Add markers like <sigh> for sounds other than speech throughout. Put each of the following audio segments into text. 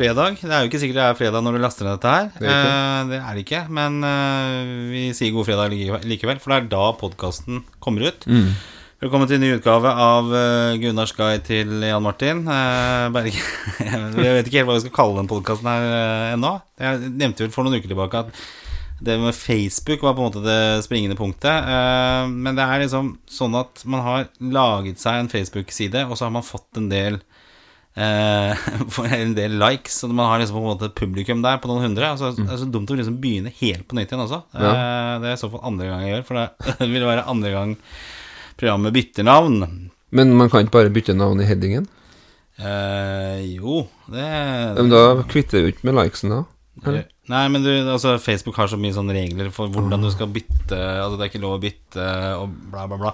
fredag. Det er jo ikke sikkert det er fredag når du laster ned dette her. Det er. Eh, det er det ikke, men eh, vi sier god fredag likevel- for det er da podkasten kommer ut. Mm. Velkommen til en ny utgave av eh, Gunnars guide til Jan Martin Berge. <laughs> Jeg vet ikke helt hva vi skal kalle den podkasten her ennå. Jeg nevnte vel for noen uker tilbake at det med Facebook var på en måte det springende punktet. men det er liksom sånn at man har laget seg en Facebook-side, og så har man fått en del eh, <laughs> en del likes, så man har liksom på en måte publikum der på noen hundre. Altså, Det er så dumt å liksom begynne helt på nytt igjen også. Eh, det er i så fall andre gang jeg gjør, for <laughs> det vil være andre gang programmet bytter navn. Men man kan ikke bare bytte navn i headingen? Eh, jo, det Men da kvitter du ikke med likesen da? eller? Nei, men du, altså, Facebook har så mye sånne regler for hvordan du skal bytte Altså, det er ikke lov å bytte og bla, bla, bla.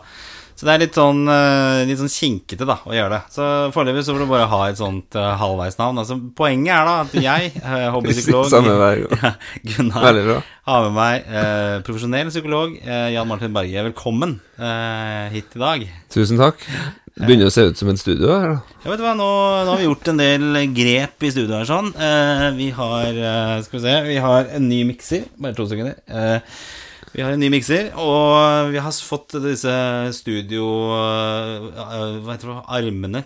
Så det er litt sånn, eh, litt sånn kinkete da å gjøre det. Så foreløpig så får du bare ha et sånt uh, halvveisnavn. Altså, poenget er da at jeg, uh, hobbypsykolog <laughs> Samme <laughs> ja, Gunnar, har med meg uh, profesjonell psykolog uh, Jan Martin Berge. Velkommen eh, hit i dag. Tusen takk. Det begynner å se ut som en studio her, da. Ja, vet du hva, nå, nå har vi gjort en del grep i studio her sånn. Eh, vi har eh, Skal vi se Vi har en ny mikser. Bare to sekunder. Vi har en ny mikser, og vi har fått disse studio... eh,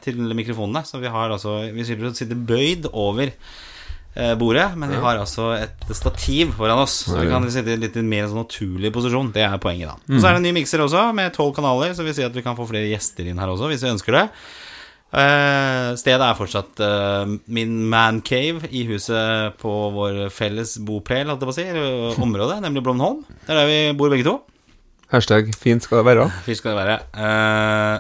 til mikrofonene. Så vi har altså Vi slipper å sitte bøyd over eh, bordet, men vi har altså et stativ foran oss. Så vi kan sitte i litt mer sånn naturlig posisjon. Det er poenget, da. Og så er det en ny mikser også, med tolv kanaler, så vi sier at vi kan få flere gjester inn her også, hvis vi ønsker det. Eh, stedet er fortsatt uh, min mancave i huset på vår felles bopel, holdt jeg på å si, område, <laughs> nemlig Blomholm. Det er der vi bor begge to. Hashtag fint skal det være. Fint skal det være. Eh,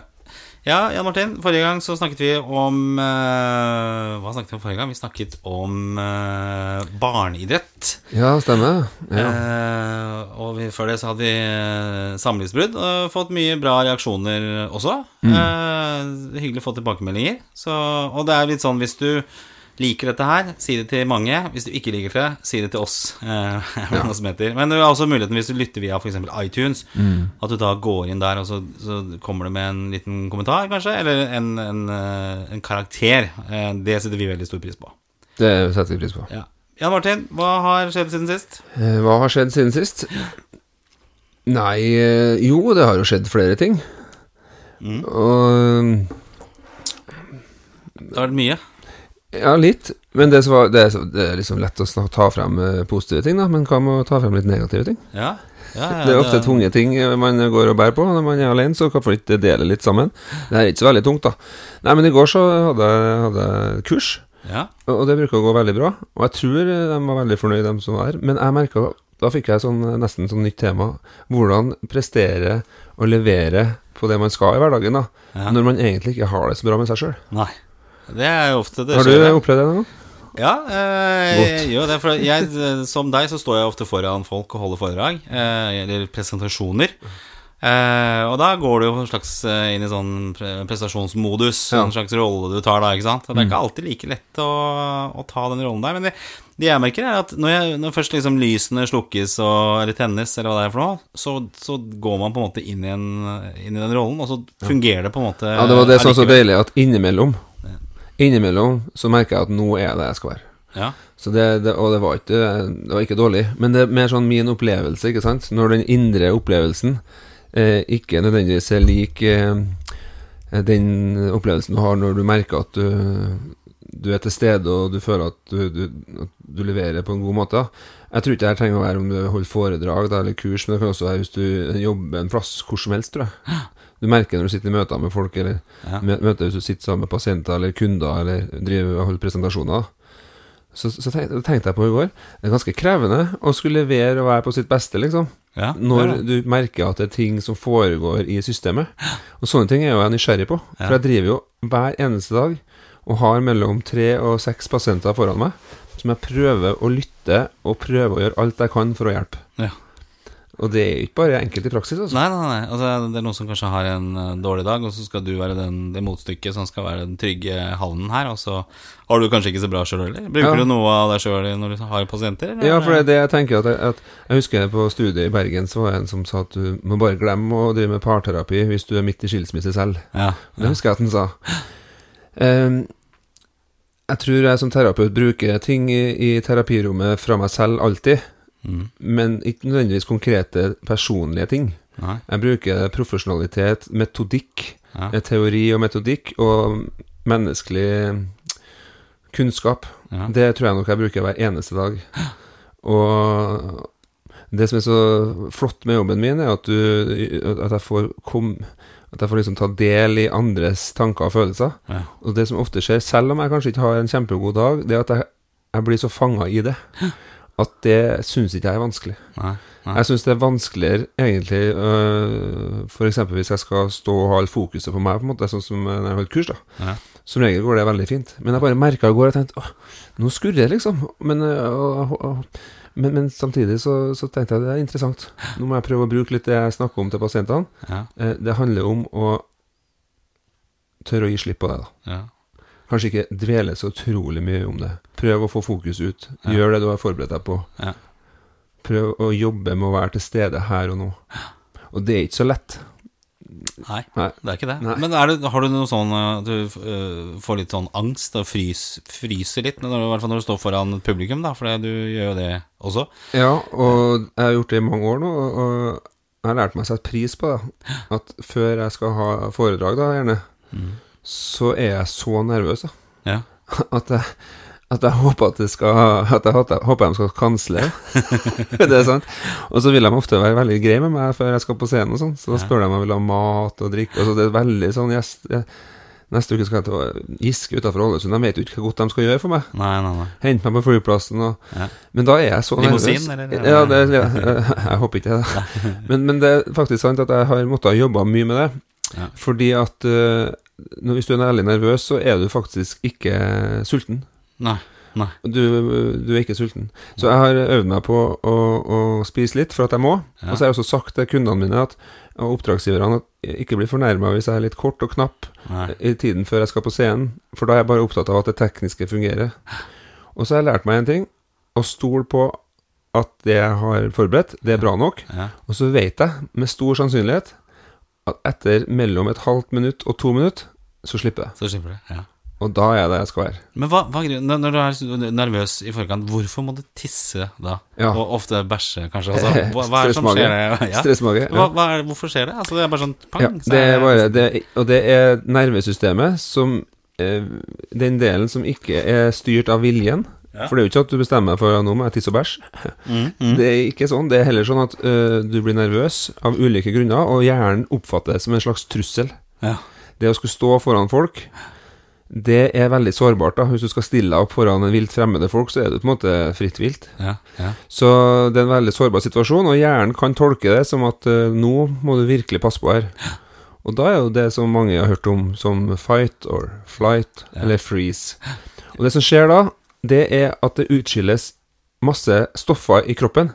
ja, Jan Martin, forrige gang så snakket vi om uh, Hva snakket vi om forrige gang? Vi snakket om uh, barneidrett. Ja, stemmer. Ja. Uh, og vi, før det så hadde vi samlivsbrudd og fått mye bra reaksjoner også. Eh, hyggelig å få tilbakemeldinger. Så, og det er litt sånn hvis du liker dette her, si det til mange. Hvis du ikke liker det, si det til oss. Eh, <laughs> heter. Men det er også muligheten hvis du lytter via f.eks. iTunes, at du da går inn der, og så, så kommer du med en liten kommentar, kanskje, eller en, en, eh, en karakter. Eh, det setter vi veldig stor pris på. Det setter vi pris på. Ja. Jan Martin, hva har skjedd siden sist? Eh, Hva har skjedd siden sist? Nei eh, Jo, det har jo skjedd flere ting. Mm. Og Det har vært mye. Ja, litt. Men det, var, det, er, det er liksom lett å ta frem eh, positive ting, da. Men hva med å ta frem litt negative ting? Ja, ja, ja Det er ofte tunge ting eh, man går og bærer på når man er alene, så hvorfor ikke dele litt sammen? Det er ikke så veldig tungt, da. Nei, men i går så hadde jeg kurs, Ja, og det bruker å gå veldig bra. Og jeg tror eh, de var veldig fornøyd, de som var der. Men jeg merka Da fikk jeg sånn, nesten sånn nytt tema. Hvordan prestere og levere på det man skal i hverdagen, da. Når man egentlig ikke har det så bra med seg sjøl. Det er jo ofte det Har du skjer, opplevd det noen gang? Ja, eh, jeg gjør det. For jeg, som deg så står jeg ofte foran folk og holder foredrag, eh, eller presentasjoner. Eh, og da går du jo slags eh, inn i sånn prestasjonsmodus, Ja. en slags rolle du tar da, ikke sant. Og det er ikke alltid like lett å, å ta den rollen der. Men det, det jeg merker, er at når, jeg, når først liksom lysene slukkes og, eller tennes, eller hva det er for noe, så, så går man på en måte inn i, en, inn i den rollen, og så fungerer det på en måte Ja, det var det som var så deilig, at innimellom Innimellom så merker jeg at nå er det jeg skal være. Ja. Så det, det, og det var, ikke, det var ikke dårlig. Men det er mer sånn min opplevelse, ikke sant. Når den indre opplevelsen eh, ikke nødvendigvis er lik eh, den opplevelsen du har når du merker at du, du er til stede og du føler at du, du, at du leverer på en god måte. Jeg tror ikke det trenger å være om du holder foredrag eller kurs, men det kan også være hvis du jobber en plass hvor som helst, tror jeg. Du merker når du sitter i møter med folk, eller Ja. møter hvis du sitter sammen med pasienter eller kunder, eller driver og holder presentasjoner. Så, så tenkte, tenkte jeg på i går Det er ganske krevende å skulle levere og være på sitt beste, liksom. Ja, Når du merker at det er ting som foregår i systemet. Og sånne ting er jo jeg nysgjerrig på. For jeg driver jo hver eneste dag og har mellom tre og seks pasienter foran meg som jeg prøver å lytte og prøver å gjøre alt jeg kan for å hjelpe. Ja. Og det er ikke bare enkelt i praksis, altså. Nei, nei, nei. Altså, det er noen som kanskje har en eh, dårlig dag, og så skal du være den, det motstykket som skal være den trygge havnen her, og så har du kanskje ikke så bra sjøl heller. Bruker Ja. du noe av deg sjøl når du har pasienter? eller? Ja, for det er det jeg tenker at jeg, at jeg husker på studiet i Bergen så var det en som sa at du må bare glemme å drive med parterapi hvis du er midt i skilsmisse selv. Ja, Det husker jeg at han sa. Ehm, Jeg tror jeg som terapeut bruker ting i, i terapirommet fra meg selv alltid, Mm. men ikke nødvendigvis konkrete personlige ting. Nei. Jeg bruker profesjonalitet, metodikk, Ja. eh, teori og metodikk, og menneskelig kunnskap. Ja. Det tror jeg nok jeg bruker hver eneste dag. Og det som er så flott med jobben min, er at, du, at jeg får kom, At jeg får liksom ta del i andres tanker og følelser. Ja. Og det som ofte skjer, selv om jeg kanskje ikke har en kjempegod dag, det er at jeg, jeg blir så fanga i det. At det syns ikke jeg er vanskelig. Nei. Nei. Jeg syns det er vanskeligere egentlig øh, eksempel hvis jeg skal stå og ha alt fokuset på meg, på en måte, sånn som når jeg holder kurs. da Ja. Som regel går det veldig fint. Men jeg bare merka i går og tenkte åh, nå skurrer det, liksom. Men, øh, øh, men, men samtidig så, så tenkte jeg det er interessant. Nå må jeg prøve å bruke litt det jeg snakker om til pasientene. Ja. Eh, Det handler om å tørre å gi slipp på det, da. Ja. Kanskje ikke dvele så utrolig mye om det. Prøv å få fokus ut. Ja. Gjør det du har forberedt deg på. Ja. Prøv å jobbe med å være til stede her og nå. Og det er ikke så lett. Nei, Nei. det er ikke det. Nei. Men er det, har du noe sånn uh, at du uh, får litt sånn angst og frys, fryser litt, når, i hvert fall når du står foran et publikum, da, for du gjør jo det også? Ja, og jeg har gjort det i mange år nå, og- jeg har lært meg å sette pris på det. At før jeg skal ha foredrag, da gjerne, så er jeg så nervøs, da. Ja. <laughs> At jeg, at jeg håper at det skal At jeg håper, de skal kansle. <laughs> det er sant. Og så vil de ofte være veldig greie med meg før jeg skal på scenen, og sånn. Så da spør de om jeg vil ha mat og drikke. Og så det er veldig sånn gjest... Neste uke skal jeg til Giske utenfor Ålesund. De vet jo ikke hva godt de skal gjøre for meg. Nei, nei, nei. Hente meg på flyplassen og Ja. Men da er jeg så Limousin, nervøs. eller? Ja, det, ja, jeg håper ikke det. <laughs> Men, men det er faktisk sant at jeg har måttet jobbe mye med det. Ja. Fordi at eh, når, hvis du er ærlig nervøs, så er du faktisk ikke sulten. Nei. Nei. Du, du er ikke sulten. Så jeg har øvd meg på å, å spise litt for at jeg må. Ja. Og så har jeg også sagt til kundene mine at, og oppdragsgiverne at ikke bli fornærma hvis jeg er litt kort og knapp Nei. i tiden før jeg skal på scenen, for da er jeg bare opptatt av at det tekniske fungerer. Og så har jeg lært meg en ting, å stole på at det jeg har forberedt, det er bra nok. Ja. Og så vet jeg med stor sannsynlighet at etter mellom et halvt minutt og to minutt, så slipper jeg. Så slipper jeg, Ja. Og da er jeg der jeg skal være. Men hva, hva når- du er nervøs i forkant, hvorfor må du tisse da? Ja. Og ofte bæsje, kanskje? Altså, <laughs> hva, hva er det som skjer? Ja. Stressmage. Ja. hvorfor skjer det? Altså, det er bare sånn pang, Ja, det er bare det, Og det er nervesystemet som eh, Den delen som ikke er styrt av viljen. For det er jo ikke at du bestemmer deg for at nå må jeg tisse og bæsje. mm, <laughs> mm. Det er ikke sånn. Det er heller sånn at eh, du blir nervøs av ulike grunner, og hjernen oppfatter det som en slags trussel. Ja. Det å skulle stå foran folk, det er veldig sårbart. da Hvis du skal stille deg opp foran en vilt fremmede folk, så er du på en måte fritt vilt. Ja, ja. Så det er en veldig sårbar situasjon, og hjernen kan tolke det som at uh, nå må du virkelig passe på her. Og da er jo det som mange har hørt om som fight or flight, Ja. eller freeze. Og det som skjer da, det er at det utskilles masse stoffer i kroppen.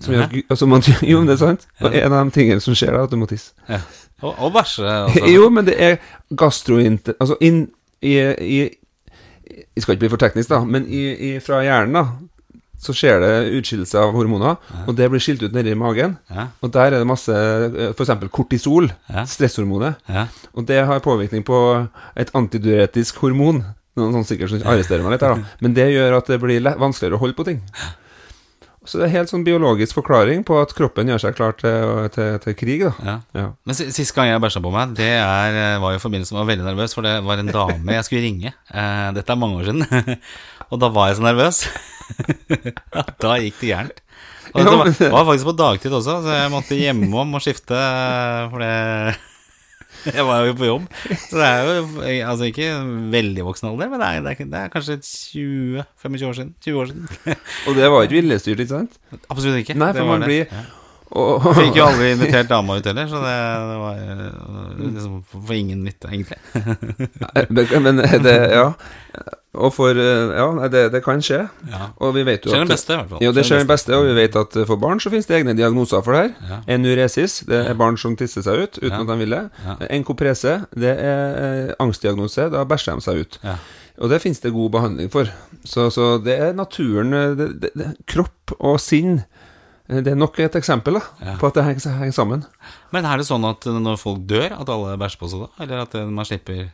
Som gjør, altså man, <laughs> jo, men det er sant. Og en av de tingene som skjer er at du må tisse. ja. Og, og bæsje. Altså. <laughs> Jo, men det er gastroint... Altså inn i, i Jeg skal ikke bli for teknisk, da, men i, i, fra hjernen, da, så skjer det utskillelse av hormoner, og det blir skilt ut nedi magen. Ja, Og der er det masse f.eks. kortisol, Ja. stresshormonet. ja. Og det har påvirkning på et antiduretisk hormon. Noen sånn sikkert som arresterer meg litt her, da. <laughs> Men det gjør at det blir vanskeligere å holde på ting. Så det er helt sånn biologisk forklaring på at kroppen gjør seg klar til, til, til krig, da. ja. Ja. Men si- Sist gang jeg bæsja på meg, det er, eh, var i forbindelse med Jeg var veldig nervøs, for det var en dame jeg skulle ringe. Eh, dette er mange år siden. <laughs> og da var jeg så nervøs. <laughs> da gikk det gærent. Og det var, var faktisk på dagtid også, så jeg måtte hjemom og skifte, eh, for det <laughs> Jeg var jo på jobb. Så det er jo altså ikke veldig voksen alder, men det er, det er, det er kanskje 20-25 år siden. 20 år siden. Og det var ikke viljestyrt, ikke sant? Absolutt ikke. Nei, Det for var man blir Ja. Og, Fikk jo aldri invitert dama ut heller, så det, det var eh, liksom for ingen nytte, egentlig. Men det Ja. Og for Ja, det, det kan skje. Ja. Og vi vet jo Skjer at den beste, i hvert fall. Ja, det skjer den beste, og vi vet at for barn så finnes det egne diagnoser for det her. Ja. Enuresis, det er barn som tisser seg ut uten Ja. at de vil det. Ja. Enkoprese, det er eh, angstdiagnose, da bæsjer de seg ut. Ja. Og det finnes det god behandling for. Så, så det er naturen eh, det, det, Kropp og sinn eh, det er nok et eksempel da, Ja. på at det henger, henger sammen. Men er det sånn at når folk dør, at alle bæsjer på seg da? Eller at eh, man slipper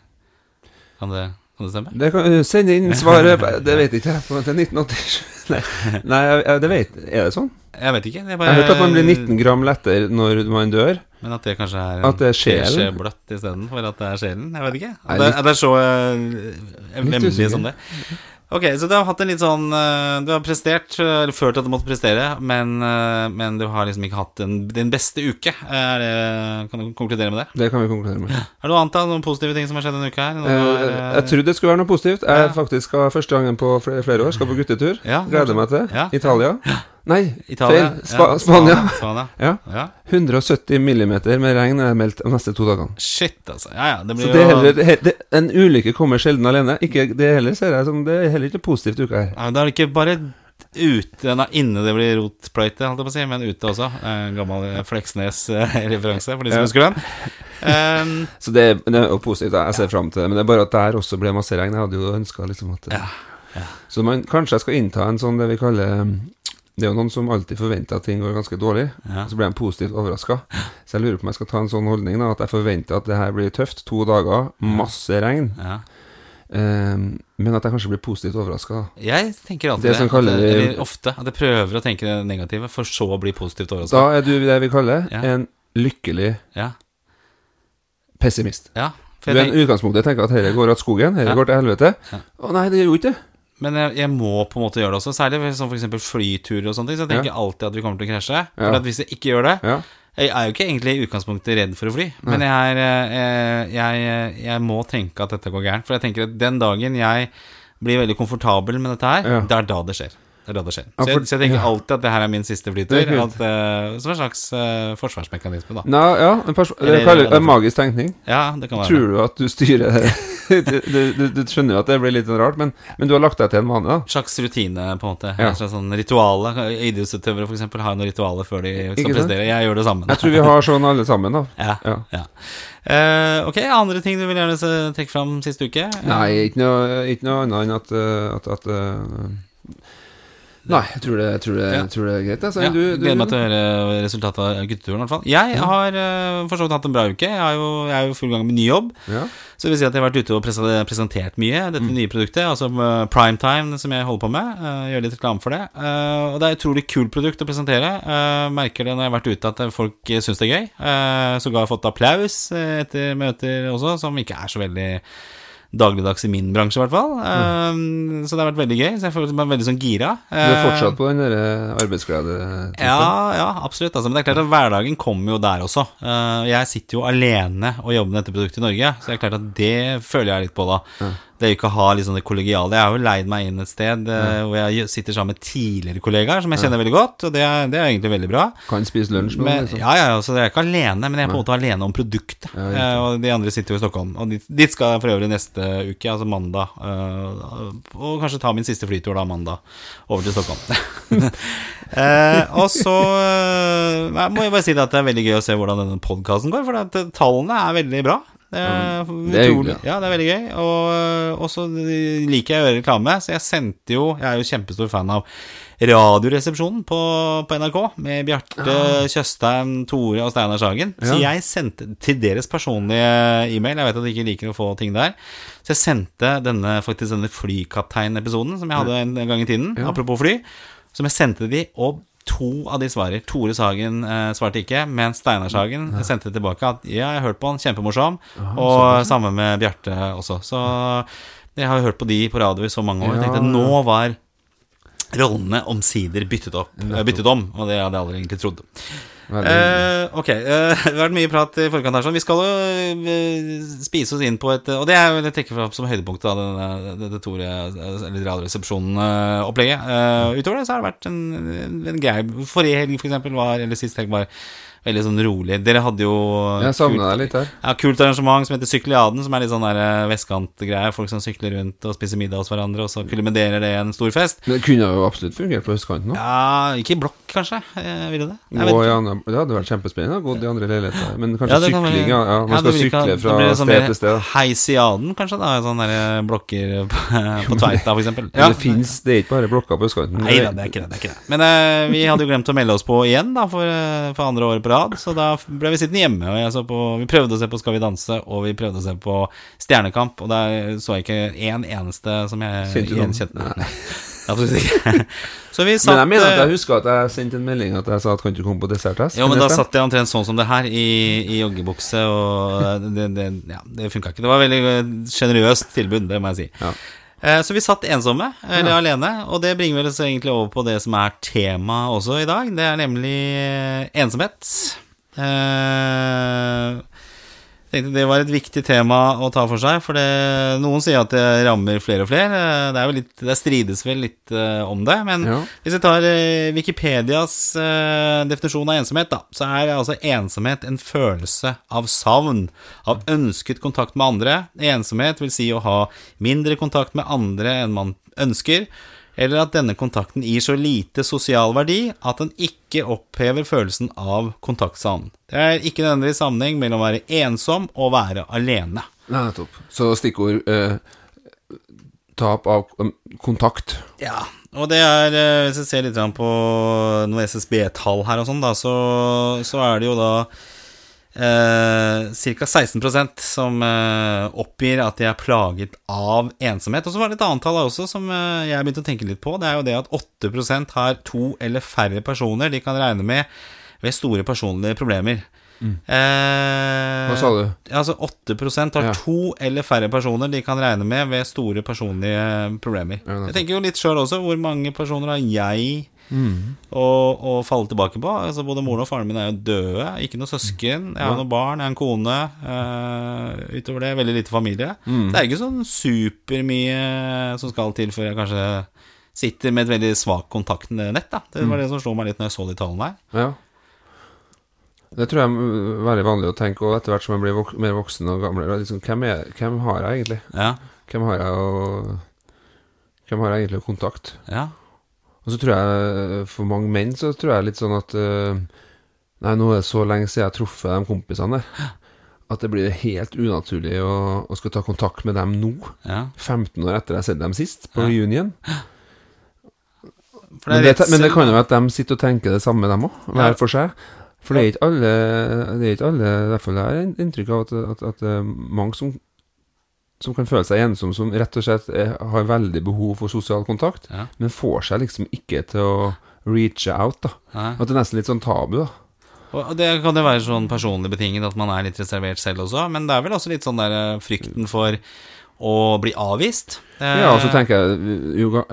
Kan det, Kan det stemme? Det kan send inn svaret Det vet jeg. ikke. Til 1987. Nei, Nei jeg, jeg, det vet Er det sånn? Jeg vet ikke. Jeg bare, har hørt at man blir 19 gram lettere når man dør. Men at det kanskje er At det er sjelen? teskje bløtt istedenfor at det er sjelen? Jeg vet ikke. At det, at det er så uh, usikker. som det. Ok, så du har hatt en litt sånn eh, Du har prestert, eller følt at du måtte prestere, men, eh, men du har liksom ikke hatt den, din beste uke. Det, kan du konkludere med det? Det kan vi konkludere med. Er det noe annet da? Noen positive ting som har skjedd denne uka her? Eh, eh, jeg trodde det skulle være noe positivt. Jeg Ja. faktisk skal første gangen på flere, år Skal på guttetur. Ja, Gleder meg til. Ja. Italia. Nei, Italia, feil. Spa ja, Spania. Spania. Ja. Ja. 170 millimeter med regn er meldt de neste to dagene. Shit, altså. Ja, ja, det blir Så det jo heller, he, det, En ulykke kommer sjelden alene. Ikke, det heller ser jeg som Det er heller ikke positivt uka her. ja, Da er det ikke bare ute Nei, inne det blir rotpløyte, holdt jeg på å si, men ute også. Eh, gammel eh, Fleksnes-referanse, <laughs> for de som Ja. husker den. Um, Så det, er- det jo positivt. Jeg ser fram til det. Men det er bare at der også ble masse regn. Jeg hadde jo ønska liksom at Ja, ja. Så man, kanskje jeg skal innta en sånn det vi kaller Det er jo noen som alltid forventer at ting går ganske dårlig, Ja. og så blir de positivt overraska. Så jeg lurer på om jeg skal ta en sånn holdning, da, at jeg forventer at det her blir tøft. To dager, masse regn. ja. Um, men at jeg kanskje blir positivt overraska. Jeg tenker alltid Det det. som at kaller det- ofte. At jeg prøver å tenke det negative, for så å bli positivt overraska. Da er du det vi kaller Ja. en lykkelig Ja. pessimist. ja. Du er en utgangspunkt jeg tenker at dette går av skogen, dette går til helvete. Å nei, det gjør jo ikke det. Men jeg, jeg må på en måte gjøre det også. Særlig som f.eks. flyturer og sånne ting. Så jeg tenker Ja. alltid at vi kommer til å krasje. For at hvis jeg ikke gjør det Ja. Jeg er jo ikke egentlig i utgangspunktet redd for å fly, men jeg, er, eh, jeg, jeg må tenke at dette går gærent. For jeg tenker at den dagen jeg blir veldig komfortabel med dette her, Ja. det er da det skjer. Det det skjer. Så jeg, så jeg tenker alltid at det her er min siste flytur. At, uh, som en slags uh, forsvarsmekanisme, da. Nå, ja, en Eller- det en magisk tenkning. Ja, det kan være Tror du at du styrer <laughs> du, du, du, skjønner jo at det blir litt sånn rart, men, men du har lagt deg til en vane, da. Slags rutine, på en måte. Ja. Slags sånn rituale. Idrettsutøvere eksempel har noen ritualer før de skal prestere. Jeg gjør det sammen. Jeg tror vi har sånn alle sammen, da. Ja, Ja. ja. Uh, ok, andre ting du vil gjerne trekke fram siste uke? Nei, ikke noe, ikke noe annet enn at, at, at uh, Nei, jeg tror det, jeg tror det, Ja. jeg tror det er greit. Altså. Ja, du, du, gleder meg til å høre resultatet av gutteturen. i hvert fall Jeg har eh, for så vidt hatt en bra uke. Jeg er jo, jeg er jo full gang med ny jobb. ja. Så det vil si at jeg har vært ute og presentert mye. Dette nye produktet, altså eh, Primetime, som jeg holder på med. Uh, gjør litt reklame for det. Eh, og det er et utrolig kult produkt å presentere. Eh, merker det når jeg har vært ute at folk syns det er gøy. Uh, Sågar fått applaus eh, etter møter også, som ikke er så veldig dagligdags i min bransje, i hvert fall. Eh, så det har vært veldig gøy. Så jeg føler meg veldig sånn gira. Du er Eh, fortsatt på den arbeidsglade arbeidsglede ja, ja, absolutt. Altså, men det er klart at hverdagen kommer jo der også. Eh, jeg sitter jo alene og jobber med dette produktet i Norge, så det er klart at det føler jeg litt på da. Det er jo ikke å ha liksom det kollegiale. Jeg har jo leid meg inn et sted mm. hvor jeg sitter sammen med tidligere kollegaer som jeg kjenner veldig godt, og det er, det er egentlig veldig bra. Kan spise lunsj nå, Men, liksom. ja, ja, altså, jeg er ikke alene, men jeg er på en måte alene om produktet. Ja. Eh, og de andre sitter jo i Stockholm. Og dit, dit skal jeg for øvrig neste uke, altså mandag. eh, og kanskje ta min siste flytur da mandag over til Stockholm. <laughs> eh, og så jeg må jeg bare si det at det er veldig gøy å se hvordan denne podkasten går, for at tallene er veldig bra. Det er, det er hyggelig, ja, det er veldig gøy. Og, så liker jeg å gjøre reklame, så jeg sendte jo Jeg er jo kjempestor fan av Radioresepsjonen på, på NRK med Bjarte Tjøstheim, Tore og Steinar Sagen. Så Ja. jeg sendte til deres personlige e-mail Jeg vet at de ikke liker å få ting der. Så jeg sendte denne, faktisk denne flykaptein-episoden som jeg hadde en gang i tiden, apropos fly, som jeg sendte de, og to av de svarer. Tore Sagen eh, svarte ikke, men Steinar Sagen sendte tilbake at ja, jeg har hørt på han, kjempemorsom, og samme med Bjarte også. Så jeg har hørt på de på radio i så mange år. Jeg tenkte nå var rollene omsider byttet, opp, byttet om, og det hadde jeg aldri egentlig trodd. Eh, ok, eh, <laughs> det har vært mye prat i forkant her. Sånn. Vi skal jo eh, spise oss inn på et Og det er jo det trekker fram som høydepunktet av denne- dette Tore Eller Radioresepsjonen-opplegget. Uh, utover det så har det vært en, en grei Forrige helg, for eksempel, var Eller sist helg var veldig sånn rolig. Dere hadde jo Jeg savna deg litt her. ja, kult arrangement som heter Sykliaden, som er litt sånn der eh, vestkantgreie. Folk som sykler rundt og spiser middag hos hverandre, og så kulminerer det i en stor fest. Det kunne jo absolutt fungert på østkanten òg. Ja, ikke i blokk, kanskje? Eh, ville det? Gå ikke. Det hadde vært kjempespennende å gå i andre leiligheter. <gasps> Men kanskje Ja, kan sykling, ja. ja man Ja, skal sykle da fra sånn sted til sted. Heisiaden, kanskje? da Sånne der blokker <laughs> på, på Tveita, eksempel. Men det finnes, det er ikke bare blokker på østkanten. Nei da, det er ikke det. det, er ikke det. Men uh, vi hadde jo glemt å melde oss på igjen da for, eh, for andre året på rad. Så da ble vi sittende hjemme. Og jeg så på, vi prøvde å se på Skal vi danse, og vi prøvde å se på Stjernekamp. Og der så jeg ikke én eneste som jeg Kjente gjenkjente. Nei. Absolutt ikke. <laughs> Så vi satt Men jeg mener at eh, jeg husker at jeg sendte en melding at jeg sa at kan du komme på desserttest? jo, men da satt jeg omtrent sånn som det her, i, i joggebukse, og det, det, ja, det funka ikke. Det var veldig eh, sjenerøst tilbud, det må jeg si. Ja. Eh, Så vi satt ensomme, eller alene, og det bringer oss egentlig over på det som er tema også i dag. Det er nemlig eh, ensomhet. Tenkte det var et viktig tema å ta for seg, for det, noen sier at det rammer flere og flere. Det, er litt, det strides vel litt uh, om det, men Ja. hvis vi tar uh, Wikipedias uh, definisjon av ensomhet, da, så er altså ensomhet en følelse av savn, av ønsket kontakt med andre. Ensomhet vil si å ha mindre kontakt med andre enn man ønsker, eller at denne kontakten gir så lite sosial verdi at den ikke opphever følelsen av kontaktsavn. Det er ikke nødvendigvis sammenheng mellom å være ensom og være alene. Nei, nettopp. Så stikkord eh, tap av um, kontakt. Ja, og det er eh, Hvis jeg ser litt på noen SSB-tall her og sånn, da, så, så er det jo da eh, ca. 16% som eh, oppgir at de er plaget av ensomhet. Og så var det et annet tall også som eh, jeg begynte å tenke litt på. Det er jo det at 8% har to eller færre personer de kan regne med ved store personlige problemer. Eh, Hva sa du? Altså 8% har Ja. to eller færre personer de kan regne med ved store personlige problemer. Ja, jeg tenker jo litt sjøl også, hvor mange personer har jeg Mm. falle tilbake på? Altså Både moren og faren min er jo døde, ikke noe søsken. Jeg har noen barn, jeg har en kone. eh, utover det veldig lite familie. Mm. Det er ikke sånn supermye som skal til før jeg kanskje sitter med et veldig svakt kontaktnett. da Det Mm. var det som slo meg litt når jeg så de tallene her. Ja. Det tror jeg er veldig vanlig å tenke, og etter hvert som jeg blir vok mer voksen og gamlere liksom, hvem, er, hvem har jeg egentlig? Ja, Hvem har jeg å Hvem har jeg egentlig kontakt? ja, Og så tror jeg, for mange menn, så tror jeg litt sånn at eh, Nei, nå er det så lenge siden jeg har truffet de kompisene der, at det blir helt unaturlig å, å skulle ta kontakt med dem nå. ja. 15 år etter jeg har sett dem sist, på Ja. Union. For Men det, men det kan jo være at de sitter og tenker det samme, dem òg, hver for seg. For det er ikke alle Det er ikke alle I hvert fall jeg har inntrykk av at, at, at det er mange som som kan føle seg ensom, som rett og slett er, har veldig behov for sosial kontakt, Ja. men får seg liksom ikke til å reache out. da Nei. At det er nesten litt sånn tabu. da Og det kan jo være sånn personlig betinget at man er litt reservert selv også, men det er vel også litt sånn der eh, frykten for å bli avvist. Eh, Ja, og så tenker jeg jo,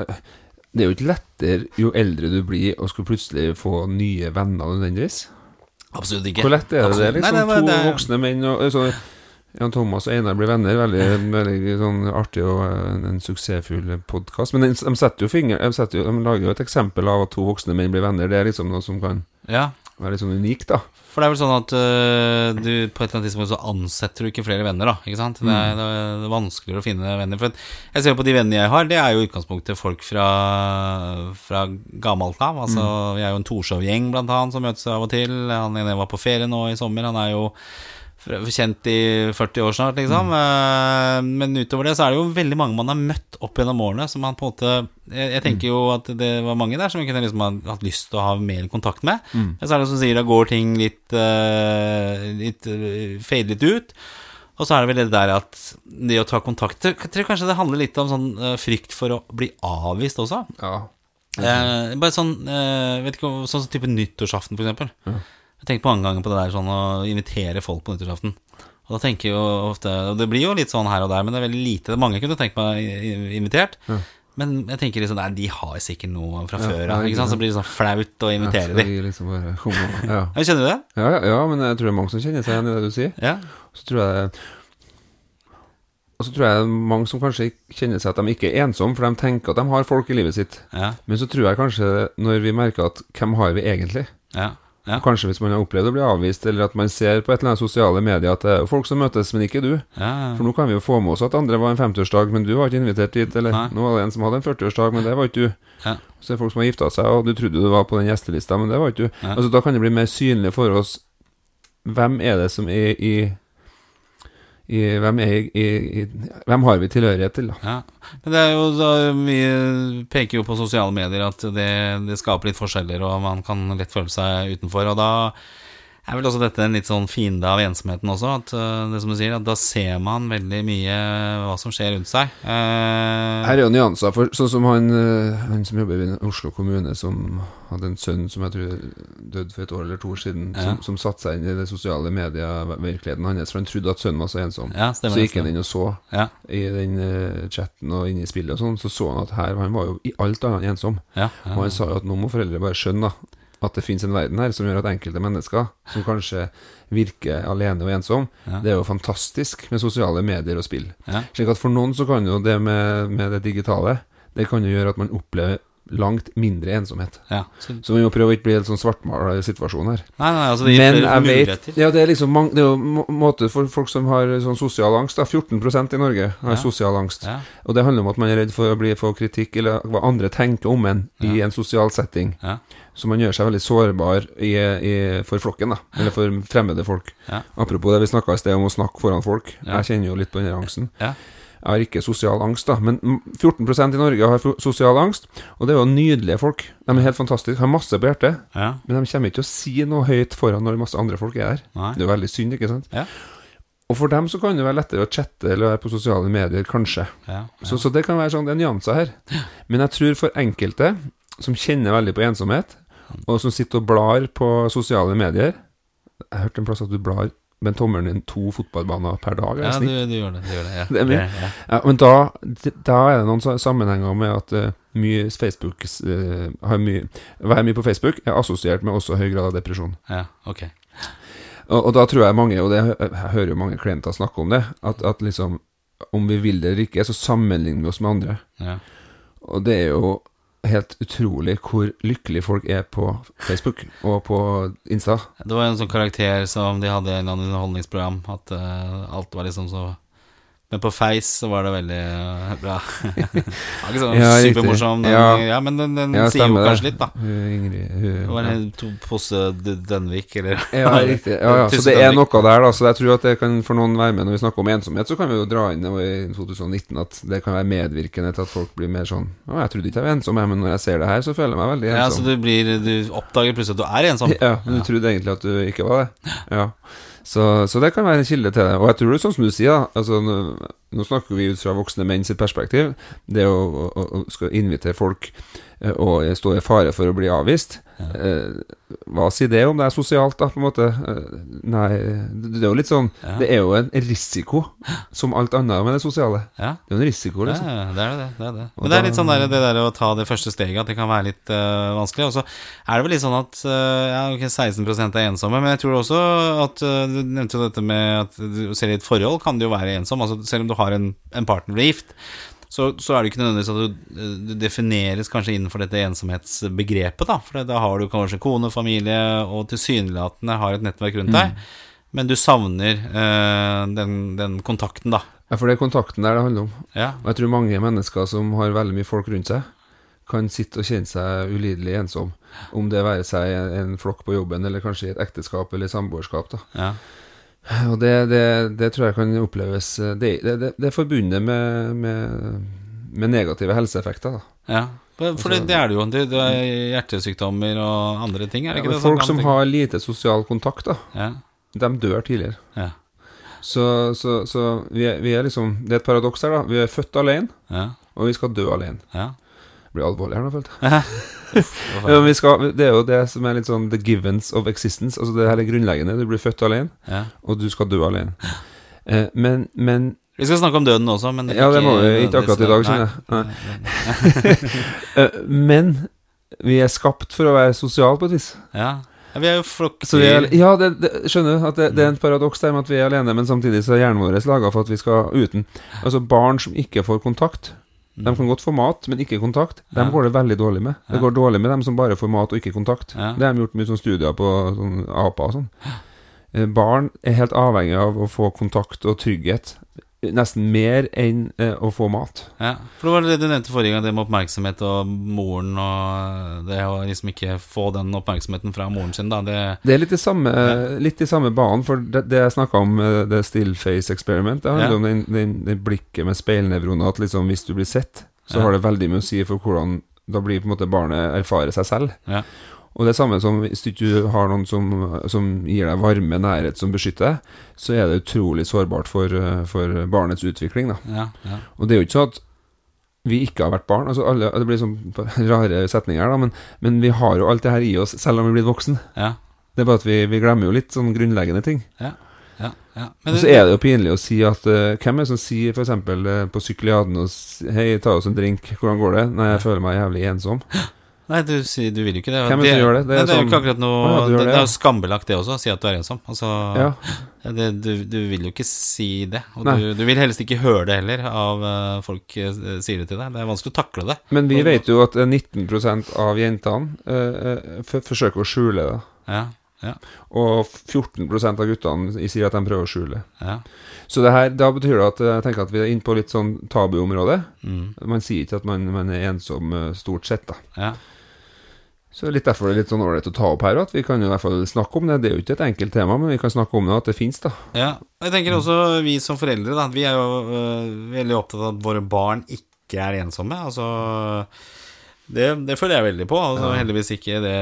Det er jo ikke lettere jo eldre du blir, å skulle plutselig få nye venner nødvendigvis. Absolutt ikke. Hvor lett er det? det Absolutt. liksom Nei, det var- To det- voksne menn og altså, Jan Thomas og Einar blir venner. Veldig, veldig sånn artig og eh, en, en suksessfull podkast. Men de, de, setter jo finger, de, setter jo, de lager jo et eksempel av at to voksne menn blir venner. Det er liksom noe som kan Ja, være litt sånn unikt, da. for det er vel sånn at øh, du på et eller annet tidspunkt så ansetter du ikke flere venner, da. Ikke sant? Det, er, det er vanskeligere å finne venner. For jeg ser på de vennene jeg har, det er jo i utgangspunktet folk fra, fra gammelt av. Altså, Vi er jo en Torshov-gjeng, blant annet, som møtes av og til. Han ene var på ferie nå i sommer. Han er jo kjent i 40 år snart, liksom. Mm. Men utover det så er det jo veldig mange man har møtt opp gjennom årene, som man på en måte Jeg, jeg tenker jo at det var mange der som vi kunne liksom ha hatt lyst til å ha mer kontakt med. Men så er det som sier, da går ting litt uh, Litt uh, Fader litt ut. Og så er det vel det der at det å ta kontakt Jeg tror kanskje det handler litt om sånn eh, frykt for å bli avvist også. Ja. Eh, bare sånn eh, Vet ikke Sånn type nyttårsaften, for eksempel. Jeg tenker mange ganger på det der sånn å invitere folk på nyttårsaften. Og da tenker jeg jo ofte Og det blir jo litt sånn her og der, men det er veldig lite. Mange kunne tenkt meg invitert. Ja. Men jeg tenker liksom Nei, de har sikkert noe fra Ja, før av. sant? Så blir det sånn flaut å invitere Ja, de. skal vi liksom bare ja. <laughs> Ja, Kjenner du det? Ja, ja, ja, men jeg tror det er mange som kjenner seg igjen i det du sier. Ja. Så tror jeg Og så tror jeg det er mange som kanskje kjenner seg at de ikke er ensomme, for de tenker at de har folk i livet sitt. Ja. Men så tror jeg kanskje, når vi merker at hvem har vi egentlig, ja. Ja. Kanskje hvis man har opplevd å bli avvist, eller at man ser på et eller annet sosiale medier at det er folk som møtes, men ikke du. Ja, For nå kan vi jo få med oss at andre var en 50-årsdag, men du var ikke invitert dit. Eller Nei. nå var det en som hadde en 40-årsdag, men det var ikke du. Ja. Så er det folk som har gifta seg, og du trodde du var på den gjestelista, men det var ikke du. Altså Da kan det bli mer synlig for oss hvem er det som er i, i hvem, i, hvem har vi tilhørighet til, da? Ja. Men det er jo da, Vi peker jo på sosiale medier at det, det skaper litt forskjeller, og man kan lett føle seg utenfor. Og da er vel også dette en litt sånn fiende av ensomheten også. At eh, det som du sier, at da ser man veldig mye hva som skjer rundt seg. Eh, Her er jo nyanser, for sånn som han, eh, han som jobber i Oslo kommune, som hadde en sønn som jeg tror døde for et år eller to år siden, Ja. som, som satte seg inn i det sosiale media-virkeligheten hans, for han trodde at sønnen var så ensom. ja. Så gikk han inn og så Ja, i den eh, chatten og inne i spillet og sånn, så så han at her han var jo i alt annet ensom. Og han sa jo at nå må foreldre bare skjønne da, at det finnes en verden her som gjør at enkelte mennesker, som kanskje virker alene og ensom, Ja. det er jo fantastisk med sosiale medier og spill. ja. Slik at for noen så kan jo det med, med det digitale, det kan jo gjøre at man opplever langt mindre ensomhet. ja. Så, Så vi må prøve å ikke bli en sånn svartmala situasjon her. nei, nei, altså det gir Men flere jeg vet. Ja, det er liksom mange, Det er jo måte for folk som har sånn sosial angst. da 14% i Norge har Ja. sosial angst. Ja, Og det handler om at man er redd for å bli få kritikk, eller hva andre tenker om en i en sosial setting. ja, Så man gjør seg veldig sårbar i, i, for flokken, da. Eller for fremmede folk. Ja. Apropos det vi snakka i sted om å snakke foran folk. Ja. Jeg kjenner jo litt på den angsten. Ja. Jeg har ikke sosial angst, da, men mm, 14% i Norge har sosial angst. Og det er jo nydelige folk. De er helt fantastiske, har masse på hjertet. ja. Men de kommer ikke til å si noe høyt foran når masse andre folk er her. Nei. Det er jo veldig synd, ikke sant? Ja. Og for dem så kan det være lettere å chatte eller være på sosiale medier, kanskje. Ja. Så, så det kan være sånn, det er nyanser her. Men jeg tror for enkelte som kjenner veldig på ensomhet, og som sitter og blar på sosiale medier Jeg hørte en plass at du blar med tommelen din to fotballbaner per dag. det ja, du, du gjør det. Du gjør det, ja. <laughs> Det er mye. ja. Ja, men da, da er det noen sammenhenger med at uh, mye Facebook uh, har mye, Være mye på Facebook er assosiert med også høy grad av depresjon. ja, ok. Og, og da tror jeg mange, og det, jeg hører jo mange klienter snakke om det, at, at liksom om vi vil det eller ikke, så sammenligner vi oss med andre. Ja. Og det er jo helt utrolig hvor lykkelig folk er på Facebook og på Insta. Det var en sånn karakter som de hadde i annen underholdningsprogram, at uh, alt var liksom så Men på Face så var det veldig eh, bra. <laughs> Det var ikke sånn Ja, supermorsom, den, Ja. ja. men den, den Ja, sier jo kanskje det. litt, da. Ingrid hun, Det var en pose Dønvik, eller Ja, riktig. Ja. <laughs> Så det er noe der, da. Så jeg tror at det kan for noen være med når vi snakker om ensomhet. Så kan vi jo dra inn i 2019 at det kan være medvirkende til at folk blir mer sånn Å, jeg trodde ikke jeg var ensom, men når jeg ser det her, så føler jeg meg veldig ensom. Ja, så du blir Du oppdager plutselig at du er ensom. Ja, men du trodde egentlig at du ikke var det. <laughs> Ja. Så, så det kan være en kilde til det. Og jeg tror det er sånn som du sier. Altså, nå, snakker vi ut fra voksne menn sitt perspektiv. Det å, å, å skal invitere folk eh, og stå i fare for å bli avvist. Eh, hva sier det om det er sosialt, da, på en måte? Eh, nei, det det er jo litt sånn Ja. Det er jo en risiko, som alt annet med det sosiale. Ja. Det er jo en risiko, liksom. ja, det er det. det, er det. Og Men det er litt sånn der, det der å ta det første steget, at det kan være litt uh, vanskelig. Og så er det vel litt sånn at uh, ja, ok, 16 er ensomme, men jeg tror også at uh, Du nevnte jo dette med at selv i et forhold kan du jo være ensom. Altså Selv om du har en, en partner er gift, så, så er det ikke nødvendigvis at du, eh, du defineres kanskje innenfor dette ensomhetsbegrepet, da. For da har du kanskje kone, familie, og tilsynelatende har et nettverk rundt deg. Men du savner eh, den, den kontakten, da. Ja, for det er kontakten der det handler om. Ja, Og jeg tror mange mennesker som har veldig mye folk rundt seg, kan sitte og kjenne seg ulidelig ensom. Om det være seg en, en flokk på jobben, eller kanskje i et ekteskap eller samboerskap. da. ja. Og det, det, det tror jeg kan oppleves Det, det, det, er forbundet med, med, med negative helseeffekter. da. Ja, for for det, er det jo. Det, er hjertesykdommer og andre ting, er det Ja, ikke det? folk som har lite sosial kontakt, da, ja, de dør tidligere. ja, Så, så, så vi, er, vi er liksom Det er et paradoks her, da. Vi er født alene, ja, og vi skal dø alene. Blir alvorlig her nå, følte jeg. <laughs> Ja, men vi skal, det er jo det som er litt sånn the givens of existence. Altså Det her er grunnleggende. Du blir født alene, ja. og du skal dø alene. Eh, men, men Vi skal snakke om døden også, men Ja, det må vi ikke akkurat i dag, skjønner jeg. <laughs> Eh, Men vi er skapt for å være sosiale på et vis. Ja. ja, vi er jo flokkdyr. ja, det, det, skjønner du at det, det er en paradoks der med at vi er alene, men samtidig så er hjernen vår laga for at vi skal uten. Altså barn som ikke får kontakt, De kan godt få mat, men ikke kontakt. Dem går det veldig dårlig med. Det går dårlig med dem som bare får mat og ikke kontakt. Ja. Det har de gjort mye sånn studier på sånn aper og sånn. Eh, Barn er helt avhengig av å få kontakt og trygghet. Nesten mer enn eh, å få mat. Ja, for det var det du nevnte forrige gang, det med oppmerksomhet og moren og det å liksom ikke få den oppmerksomheten fra moren sin, da. Det, Det er litt i samme, litt i samme banen, for det, det jeg snakka om, eh, det still face experiment, det handler Ja. om den, den, den blikket med speilnevroner, at liksom hvis du blir sett, så Ja. har det veldig mye å si for hvordan da blir på en måte barnet erfare seg selv. ja. Og det samme som hvis du ikke har noen som, som gir deg varme, nærhet, som beskytter deg, så er det utrolig sårbart for, eh, for barnets utvikling. Da. ja, ja. Og det er jo ikke sånn at vi ikke har vært barn. Altså alle, det blir sånn rare setninger, da, men, men vi har jo alt det her i oss, selv om vi er blitt voksen. ja. Det er bare at vi, vi glemmer jo litt sånn grunnleggende ting. Ja, ja, ja. Og så er det jo pinlig å si at uh, Hvem er det som sier f.eks. Uh, på Sykliaden og Hei, ta oss en drink, hvordan går det? Nei, jeg føler meg jævlig ensom. <laughs> Nei, du, du vil jo ikke det. Hvem det gjør det? Det Det er det jo sånn- ikke akkurat noe ja, det, det, det er jo skambelagt, det også, å si at du er ensom. Altså, Ja. det, du, du vil jo ikke si det. Og du, du vil helst ikke høre det heller, av eh, folk uh, sier det til deg. Det er vanskelig å takle det. Men vi vet jo at eh, 19% av jentene uh, eh, forsøker å skjule det. Ja, ja, Og 14% av guttene sier at de prøver å skjule. ja. Så det her, da betyr det at eh, jeg tenker at vi er inne på litt sånn tabuområde. Mm, Man sier ikke at man, man er ensom eh, stort sett, da. ja. Så litt derfor det er litt sånn ålreit å ta opp her, at vi kan jo i hvert fall snakke om det. Det er jo ikke et enkelt tema, men vi kan snakke om det, at det fins, da. Ja, jeg tenker også vi som foreldre, da, vi er jo øh, veldig opptatt av at våre barn ikke er ensomme. Altså, det, det føler jeg veldig på. Altså, Heldigvis ikke det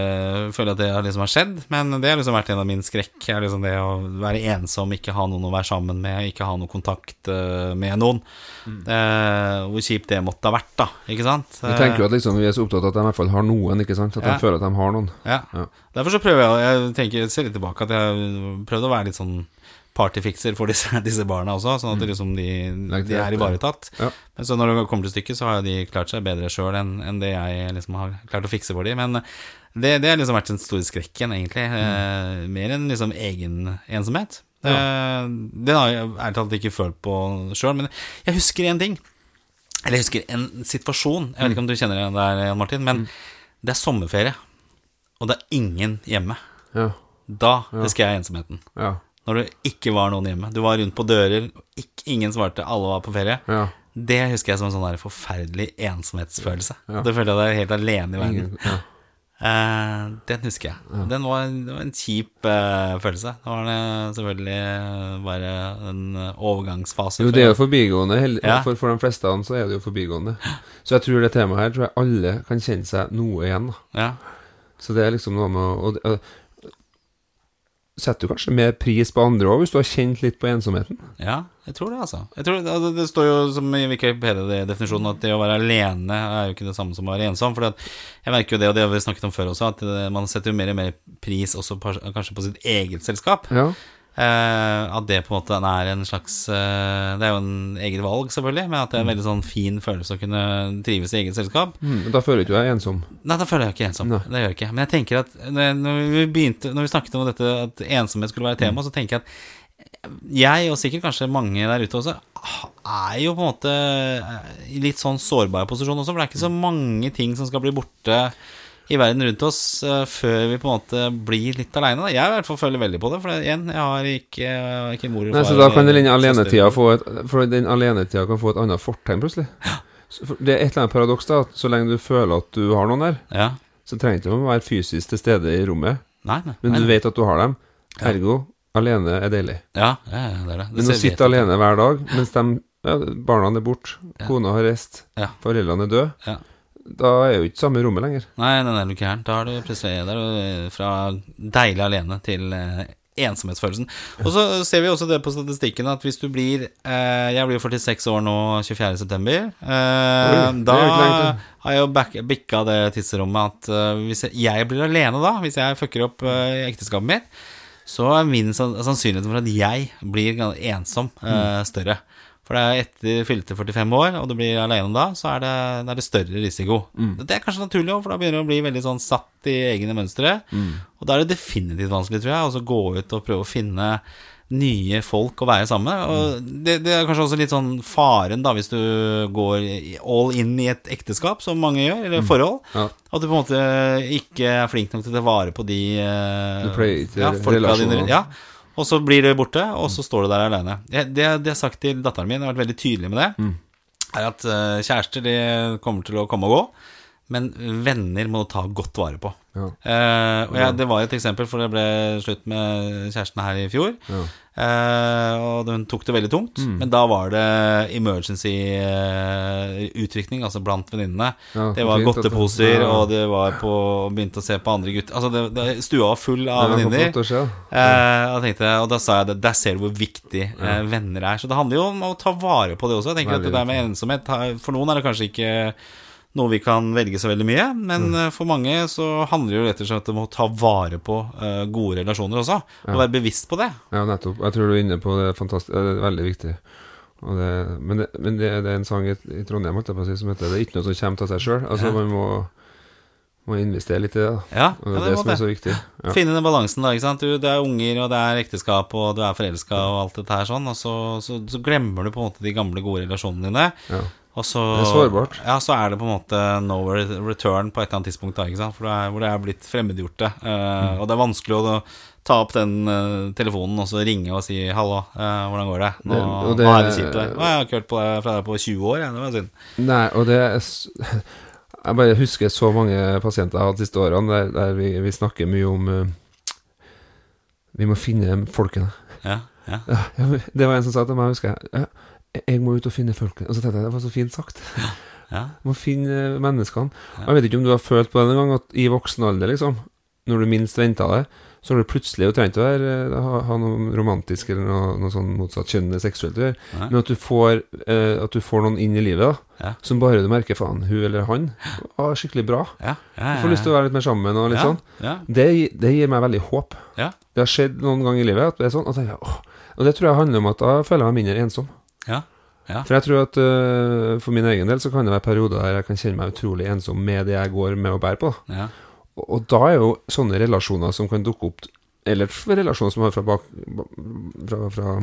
føler jeg at det har liksom har skjedd, men det har liksom vært en av min skrekk. Er liksom det å være ensom, ikke ha noen å være sammen med, ikke ha noe kontakt uh, med noen. Eh, hvor kjipt det måtte ha vært, da. Ikke sant? Vi tenker jo at liksom, vi er så opptatt av at de i hvert fall har noen, ikke sant? At de Ja. føler at de har noen. Ja. Ja. Derfor så prøver jeg Jeg tenker, ser litt tilbake at jeg prøvde å være litt sånn partyfikser for disse, <laughs> disse barna også, sånn at liksom de, de er ivaretatt. Ja. Men så når det kommer til stykket, så har de klart seg bedre sjøl enn enn det jeg liksom har klart å fikse for dem. Men det, det har liksom vært den store skrekken, egentlig. Mm. mer enn liksom egen ensomhet. Ja. den har jeg ærlig talt ikke følt på sjøl, men jeg husker en ting. Eller jeg husker en situasjon. Jeg vet ikke om du kjenner det der, Jan Martin, men det er sommerferie, og det er ingen hjemme. Ja. Da husker jeg ensomheten. Ja. Når det ikke var noen hjemme. Du var rundt på dører, ikke, ingen svarte, alle var på ferie. ja. Det husker jeg som en sånn der forferdelig ensomhetsfølelse. Ja. Du følte deg helt alene i verden. Ja. Uh, den husker jeg. Den var, det var en kjip uh, følelse. Det var det selvfølgelig eh, bare en overgangsfase. Jo, det er jo forbigående. Ja. For, for de fleste av dem så er det jo forbigående. Så jeg tror det temaet her tror jeg alle kan kjenne seg noe igjen. Ja. Så det er liksom noe med å og, og, Setter du kanskje mer pris på andre òg, hvis du har kjent litt på ensomheten? ja, jeg tror det, altså. Tror, altså det står jo som i Wikipedia-definisjonen at det å være alene er jo ikke det samme som å være ensom. For jeg merker jo det, og det har vi snakket om før også, at man setter jo mer og mer pris også på, kanskje på sitt eget selskap. Ja. Eh, at det på en måte er en slags eh, Det er jo en eget valg, selvfølgelig, men at det er en veldig sånn fin følelse å kunne trives i eget selskap. Mm, da føler ikke du deg ensom. Nei, da føler jeg ikke ensom. Nei. Det gjør jeg ikke. Men jeg tenker at når vi begynte Når vi snakket om dette at ensomhet skulle være tema, så tenker jeg at jeg, og sikkert kanskje mange der ute også, er jo på en måte eh, i litt sånn sårbar posisjon også, for det er ikke så mange ting som skal bli borte i verden rundt oss eh, før vi på en måte blir litt aleine. Jeg i hvert fall føler veldig på det, for igjen, jeg har ikke, jeg har ikke mor og Nei, far så da kan den alenetida få et For den alenetida kan få et annet fortegn, plutselig. Det er et eller annet paradoks, da. At så lenge du føler at du har noen der, Ja. så trenger ikke å være fysisk til stede i rommet. Nei, nei. Men nei, du vet at du har dem. Ergo alene er deilig. Ja, ja, ja, det er det. det Men å sitte alene hver dag mens de, barna er borte, kona har reist, foreldrene er døde, Ja. Da er jo ikke samme rommet lenger. Nei, nei, nei, du er ikke gæren. Da er du plutselig fra deilig alene til eh, ensomhetsfølelsen. Og så ser vi også det på statistikken at hvis du blir eh, Jeg blir jo 46 år nå 24.9. Eh, da har jeg jo bikka det tidsrommet at eh, hvis jeg, jeg blir alene da, hvis jeg fucker opp eh, ekteskapet mitt, så er min sannsynligheten sannsynlighet for at jeg blir ensom, eh, større. For det er etter fylte 45 år, og du blir alene da, så er det, det, er det større risiko. Det er kanskje naturlig òg, for da begynner du å bli veldig sånn satt i egne mønstre. Og da er det definitivt vanskelig, tror jeg, å gå ut og prøve å finne nye folk å være sammen med. Og det, det er kanskje også litt sånn faren, da, hvis du går all in i et ekteskap, som mange gjør, eller forhold. Ja. At du på en måte ikke er flink nok til å ta vare på de eh, Du pleier ikke ja, relasjoner. dine. Ja. Og så blir du borte, og så står du der alene. Det, det, det jeg har sagt til datteren min, jeg har vært veldig tydelig med det, Mm. er at eh, kjærester de kommer til å komme og gå, men venner må du ta godt vare på. Ja. Eh, og jeg, det var et eksempel, for det ble slutt med kjæresten her i fjor. Ja. Eh, og hun tok det veldig tungt, Mm. men da var det emergency-utrykning, altså blant venninnene. Ja, det var fint godteposer, ja. og det var på Begynte å se på andre gutter Altså, det, det, stua var full av venninner. Eh, og, og da sa jeg det, der ser du hvor viktig venner er. Så det handler jo om å ta vare på det også. Jeg tenker at det der med ensomhet For noen er det kanskje ikke noe vi kan velge så veldig mye, men Mm. eh, for mange så handler det jo rett og slett om å ta vare på eh, gode relasjoner også. Og være bevisst på det. Ja, nettopp. Jeg tror du er inne på det fantastisk Det er veldig viktig. Det, men det, men det, det er en sang i, i Trondheim si, som heter 'Det er ikke noe som kommer av seg sjøl'. Altså, Ja. man må, må investere litt i det. Ja, Og det ja, det, det, som er så viktig. Ja. Finne den balansen, da. ikke sant? Du, det er unger, og det er ekteskap, og du er forelska, og alt dette her sånn. Og så, så, så glemmer du på en måte de gamle, gode relasjonene dine. Ja. Og så, Det er sårbart. Ja, så er det på en måte no return på et eller annet tidspunkt, da? For det er, hvor det er blitt fremmedgjort. det. Eh, Mm. Og det er vanskelig å ta opp den uh, telefonen og så ringe og si 'hallo, uh, hvordan går det?' Nå, Det- det- nå er det kjipt. jeg har ikke hørt på deg fra deg på 20 år, jeg. Det var synd. Nei, og det <laughs> Jeg bare husker så mange pasienter jeg har hatt de siste årene, der, der vi, vi snakker mye om uh, Vi må finne folkene. Ja. Ja, ja, det var en som sa til meg, husker jeg ja, Jeg må ut og finne folkene. Og så tenkte jeg det var så fint sagt. ja. <laughs> Må finne menneskene. Ja. Jeg vet ikke om du har følt på det en gang, at i voksen alder, liksom, når du minst venta det, så har du plutselig, jo trengt å være, eh, ha, ha noe romantisk eller noe, noe sånn motsatt kjønn seksuelt å gjøre, ja. men at du, får, eh, at du får noen inn i livet da, som bare du merker faen, hun eller han var skikkelig bra. Du får lyst til å være litt mer sammen og litt sånn. Det, det gir meg veldig håp. ja, Det har skjedd noen ganger i livet at det er sånn, og, tenker åh, og det tror jeg handler om at da føler jeg meg mindre ensom. Ja, ja. For jeg tror at uh, for min egen del så kan det være perioder der jeg kan kjenne meg utrolig ensom med det jeg går med og bærer på. ja. Og, og da er jo sånne relasjoner som kan dukke opp, eller relasjoner som har fra, bak, fra, fra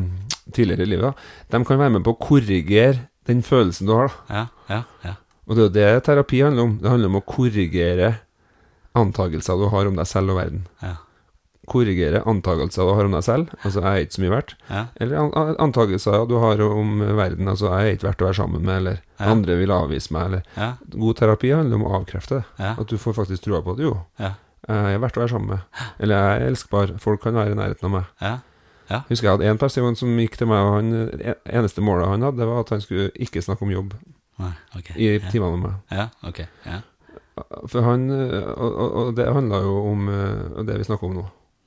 tidligere i livet, de kan være med på å korrigere den følelsen du har. da. ja, ja, ja. Og det er jo det terapi handler om. Det handler om å korrigere antagelser du har om deg selv og verden. ja. Korrigere antagelser du har om deg selv, altså jeg er ikke så mye verdt. ja. Eller an an- antagelser du har om verden, altså jeg er ikke verdt å være sammen med, eller Ja. andre vil avvise meg, eller ja. God terapi handler om å avkrefte det. At du får faktisk trua på at jo, Ja. jeg er verdt å være sammen med. Eller jeg er elskbar, folk kan være i nærheten av meg. Ja. Ja. Husker jeg hadde en person som gikk til meg, og han, eneste målet han hadde, det var at han skulle ikke snakke om jobb Nei, okay. i timene med meg. Ja, ok. Ja. For han, og, og, og det handla jo om eh, det vi snakker om nå.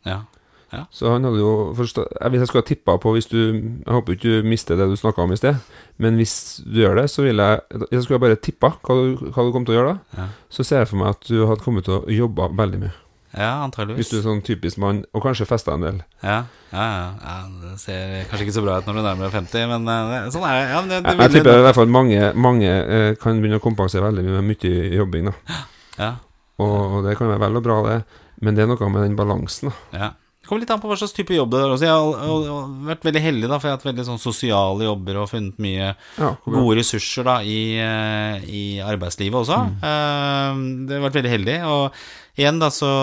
Ja. Så han hadde jo forstå, jeg, Hvis jeg skulle ha tippa på hvis du Jeg håper ikke du mister det du snakka om i sted, men hvis du gjør det, så vil jeg Jeg skulle bare tippa hva du, hva du kom til å gjøre da. Ja. Så ser jeg for meg at du hadde kommet til å jobbe veldig mye. ja, antageligvis. Hvis du er sånn typisk mann, og kanskje festa en del. Ja, ja, ja, ja. Det ser kanskje ikke så bra ut når du nærmer deg 50, men eh, det, sånn er det. Ja, men det, det Jeg, jeg tipper i hvert fall mange, mange eh, kan begynne å kompensere veldig mye med mye jobbing. da Ja, Og, og det kan være vel og bra, det, men det er noe med den balansen. da ja. Det kommer litt an på hva slags type jobb det er. også. Jeg har, jeg har vært veldig heldig, da, for jeg har hatt veldig sånn sosiale jobber og funnet mye Ja, gode ressurser da i, eh, i arbeidslivet også. Mm. Eh, Det har vært veldig heldig. Og igjen, da, så,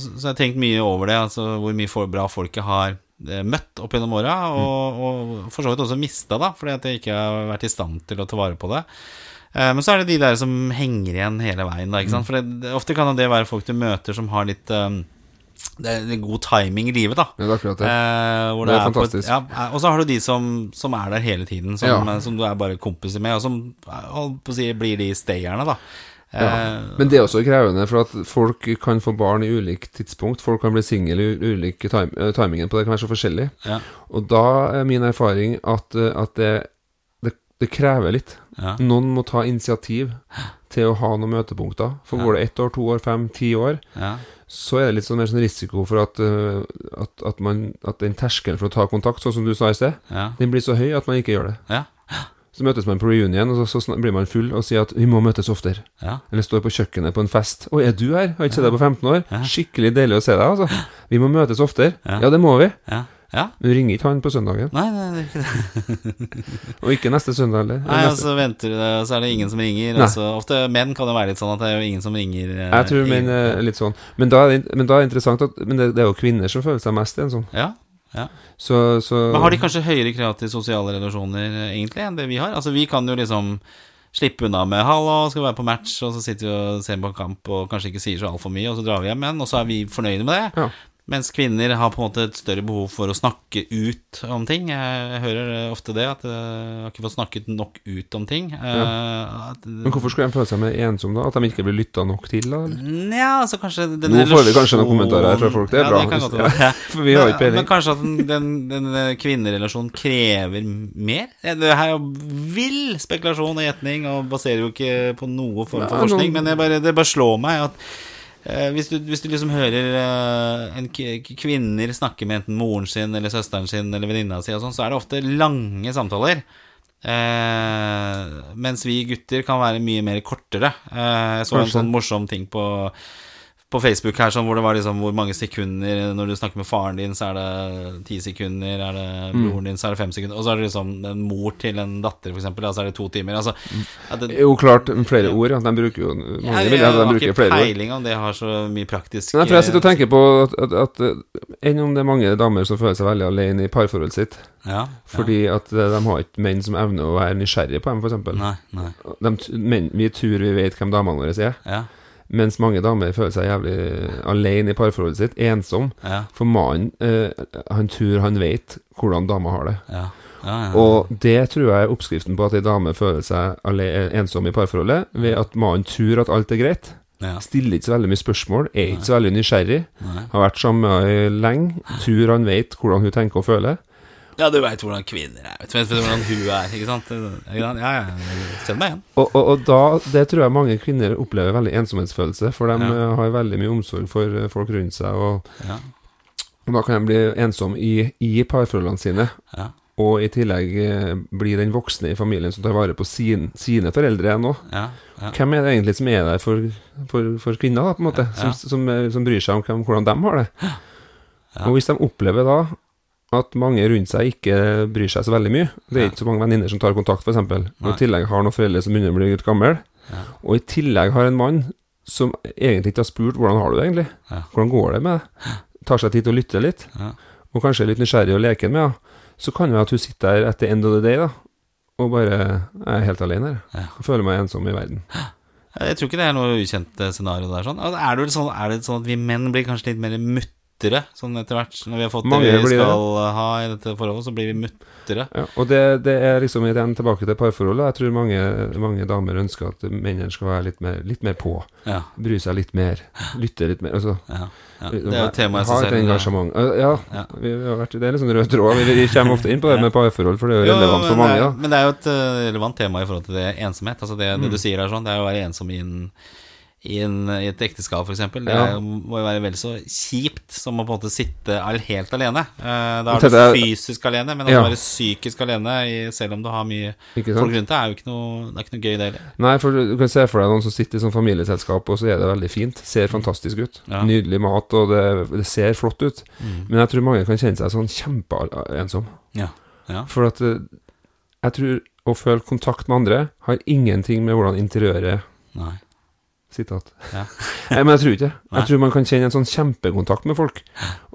så har jeg tenkt mye over det. Altså hvor mye for, bra folk jeg har eh, møtt opp gjennom åra, og, og for så vidt også mista, da, fordi at jeg ikke har vært i stand til å ta vare på det. Eh, Men så er det de der som henger igjen hele veien, da, ikke sant. For det, ofte kan det være folk du møter som har litt eh, det er god timing i livet, da. Ja, det er akkurat det. Eh, det, Det er på et- fantastisk. ja, eh, og så har du de som, som er der hele tiden, som, Ja. som du er bare kompiser med, og som holdt på å si, blir de stayerne, da. Eh, Men det er også krevende, for at folk kan få barn i ulikt tidspunkt. Folk kan bli single i ulik time, timingen på det kan være så forskjellig. ja, Og da er min erfaring at, at det, det, krever litt. ja, Noen må ta initiativ til å ha noen møtepunkter. For går det ett år, to år, fem, ti år, ja, så er det litt sånn mer sånn risiko for at, eh, at, at, man, at den terskelen for å ta kontakt, sånn som du sa i sted, ja, den blir så høy at man ikke gjør det. ja, Så møtes man på reunion, og så, så blir man full og sier at vi må møtes oftere. Eller står på kjøkkenet på en fest. 'Å, er du her? Har ikke sett deg på 15 år?' Skikkelig deilig å se deg, altså. Vi må møtes oftere. Ja. Ja, det må vi. ja, Ja. Du ringer ikke han på søndagen, Nei, nei, det er ikke det. <laughs> og ikke neste søndag heller. Nei, og så venter du det, og så er det ingen som ringer. Altså, ofte menn kan det være litt sånn at det er jo ingen som ringer. eh, Jeg tror menn er litt sånn. Men da er det, men da er det interessant at Men det, det er jo kvinner som føler seg mest ensom. Ja, ja. Så, så Men har de kanskje høyere krav til sosiale relasjoner, eh, egentlig, enn det vi har? Altså, vi kan jo liksom slippe unna med 'hallo, skal vi være på match', og så sitter vi og ser på en kamp og kanskje ikke sier så altfor mye, og så drar vi hjem igjen, og så er vi fornøyde med det. Ja. Mens kvinner har på en måte et større behov for å snakke ut om ting. Jeg hører ofte det, at jeg har ikke fått snakket nok ut om ting. Ja. at- Men hvorfor skulle de føle seg mer ensomme, da? At de ikke blir lytta nok til? da? Nja, altså kanskje den Nå får vi kanskje noen kommentarer kommentarer fra folk, det er ja, bra. Det kan godt være. For vi har ikke Men, peiling. men kanskje at den, den, den eh, kvinnerelasjonen krever mer? Eh, Det her er jo vill spekulasjon og gjetning, og baserer jo ikke på noe form for forskning, men jeg bare, det bare slår meg at eh, hvis, du, hvis du liksom hører eh, en kvinner snakke med enten moren sin eller søsteren sin eller venninna si, og sånn, så er det ofte lange samtaler. Eh, mens vi gutter kan være mye mer kortere. Eh, jeg så en sånn morsom ting på på Facebook her, sånn hvor det var liksom hvor mange sekunder Når du snakker med faren din, så er det ti sekunder. Er det Mm. broren din, så er det fem sekunder. Og så er det liksom en mor til en datter, for eksempel, da, så er det to timer. Altså, at det, Jo, klart, flere ord. Ja. De bruker jo Mange jeg, vil jeg, at de har ikke peiling om det har så mye praktisk Men jeg tror jeg sitter og tenker på at, at, at eh, Enn om det er mange damer som føler seg veldig alene i parforholdet sitt. ja, Fordi at eh, de har ikke menn som evner å være nysgjerrige på dem, ja. f.eks. Nei, nei. De, t- vi tror vi vet hvem damene våre er, Ja, mens mange damer føler seg jævlig alene i parforholdet sitt, ensom. ja, For mannen, eh, han tror han vet hvordan dama har det. ja. ja, ja. Og det tror jeg er oppskriften på at ei dame føler seg ensom i parforholdet, ved at mannen tror at alt er greit. Stiller ikke så veldig mye spørsmål, er ikke så veldig nysgjerrig. Har vært sammen lenge, tror han vet hvordan hun tenker og føler. Ja, du veit hvordan kvinner er. Vet du vet hvordan hun er, ikke sant? Ja, ja. jeg Kjenner meg igjen. Og, og, og da, det tror jeg mange kvinner opplever veldig ensomhetsfølelse, for de Ja. eh, har veldig mye omsorg for eh, folk rundt seg, og, Ja, og da kan de bli ensomme i, i parforholdene sine. ja. Og i tillegg blir bli den voksne i familien som tar vare på sin, sine foreldre ennå ja, ja. Hvem er det egentlig som er der for, for, for kvinner, da, på en måte? Som, Ja. som, som, som bryr seg om hvem, hvordan de har det? Ja. Og hvis de opplever da at mange rundt seg ikke bryr seg så veldig mye Det er Ja. ikke så mange venninner som tar kontakt, f.eks. Og i tillegg har noen foreldre som begynner å bli litt gamle. Ja. Og i tillegg har en mann som egentlig ikke har spurt 'hvordan har du det', egentlig? Ja. Hvordan går det med deg? Tar seg tid til å lytte litt, Ja. og kanskje er litt nysgjerrig og leken med henne. Så kan det være at hun sitter der etter end of the day da og bare Jeg er helt alene her. Ja. Jeg føler meg ensom i verden. Jeg tror ikke det er noe ukjent scenario der. Sånn. Altså, Er, det sånn, er det sånn at vi menn blir kanskje litt mer muttere sånn etter hvert? Når vi har fått Mange det vi skal det. ha i dette forholdet, så blir vi muttere. Ja, og det, det er liksom igjen tilbake til parforholdet. Jeg tror mange, mange damer ønsker at mennene skal være litt mer, litt mer på. Ja, Bry seg litt mer. Lytte litt mer. Altså, ja, ja. Det er jo temaet Ha et engasjement. Ja, Ja. Vi har vært, det er litt sånn rød tråd. Vi, kommer ofte inn på det med parforhold, for det er jo Jo, relevant for mange. er- Men det er jo et eh, relevant tema i forhold til det ensomhet. Altså det, Mm. det du sier er sånn, det er å være ensom i, en, i, en, i et ekteskap, f.eks. Det Ja. må jo være vel så kjipt som å på en måte sitte helt alene. Eh, Da er du fysisk alene, men å Ja. være psykisk alene, selv om du har mye folk rundt deg, er jo ikke noe, det er ikke noe gøy, det heller. Nei, for du kan se for deg noen som sitter i sånn familieselskap, og så er det veldig fint. Ser fantastisk ut. Ja. Nydelig mat, og det, det ser flott ut. Mm. Men jeg tror mange kan kjenne seg sånn kjempeensom. Ja. ja. For at eh, jeg tror å føle kontakt med andre har ingenting med hvordan interiøret Nei. Sitat. Ja. <laughs> Men jeg tror ikke det. Jeg tror man kan kjenne en sånn kjempekontakt med folk.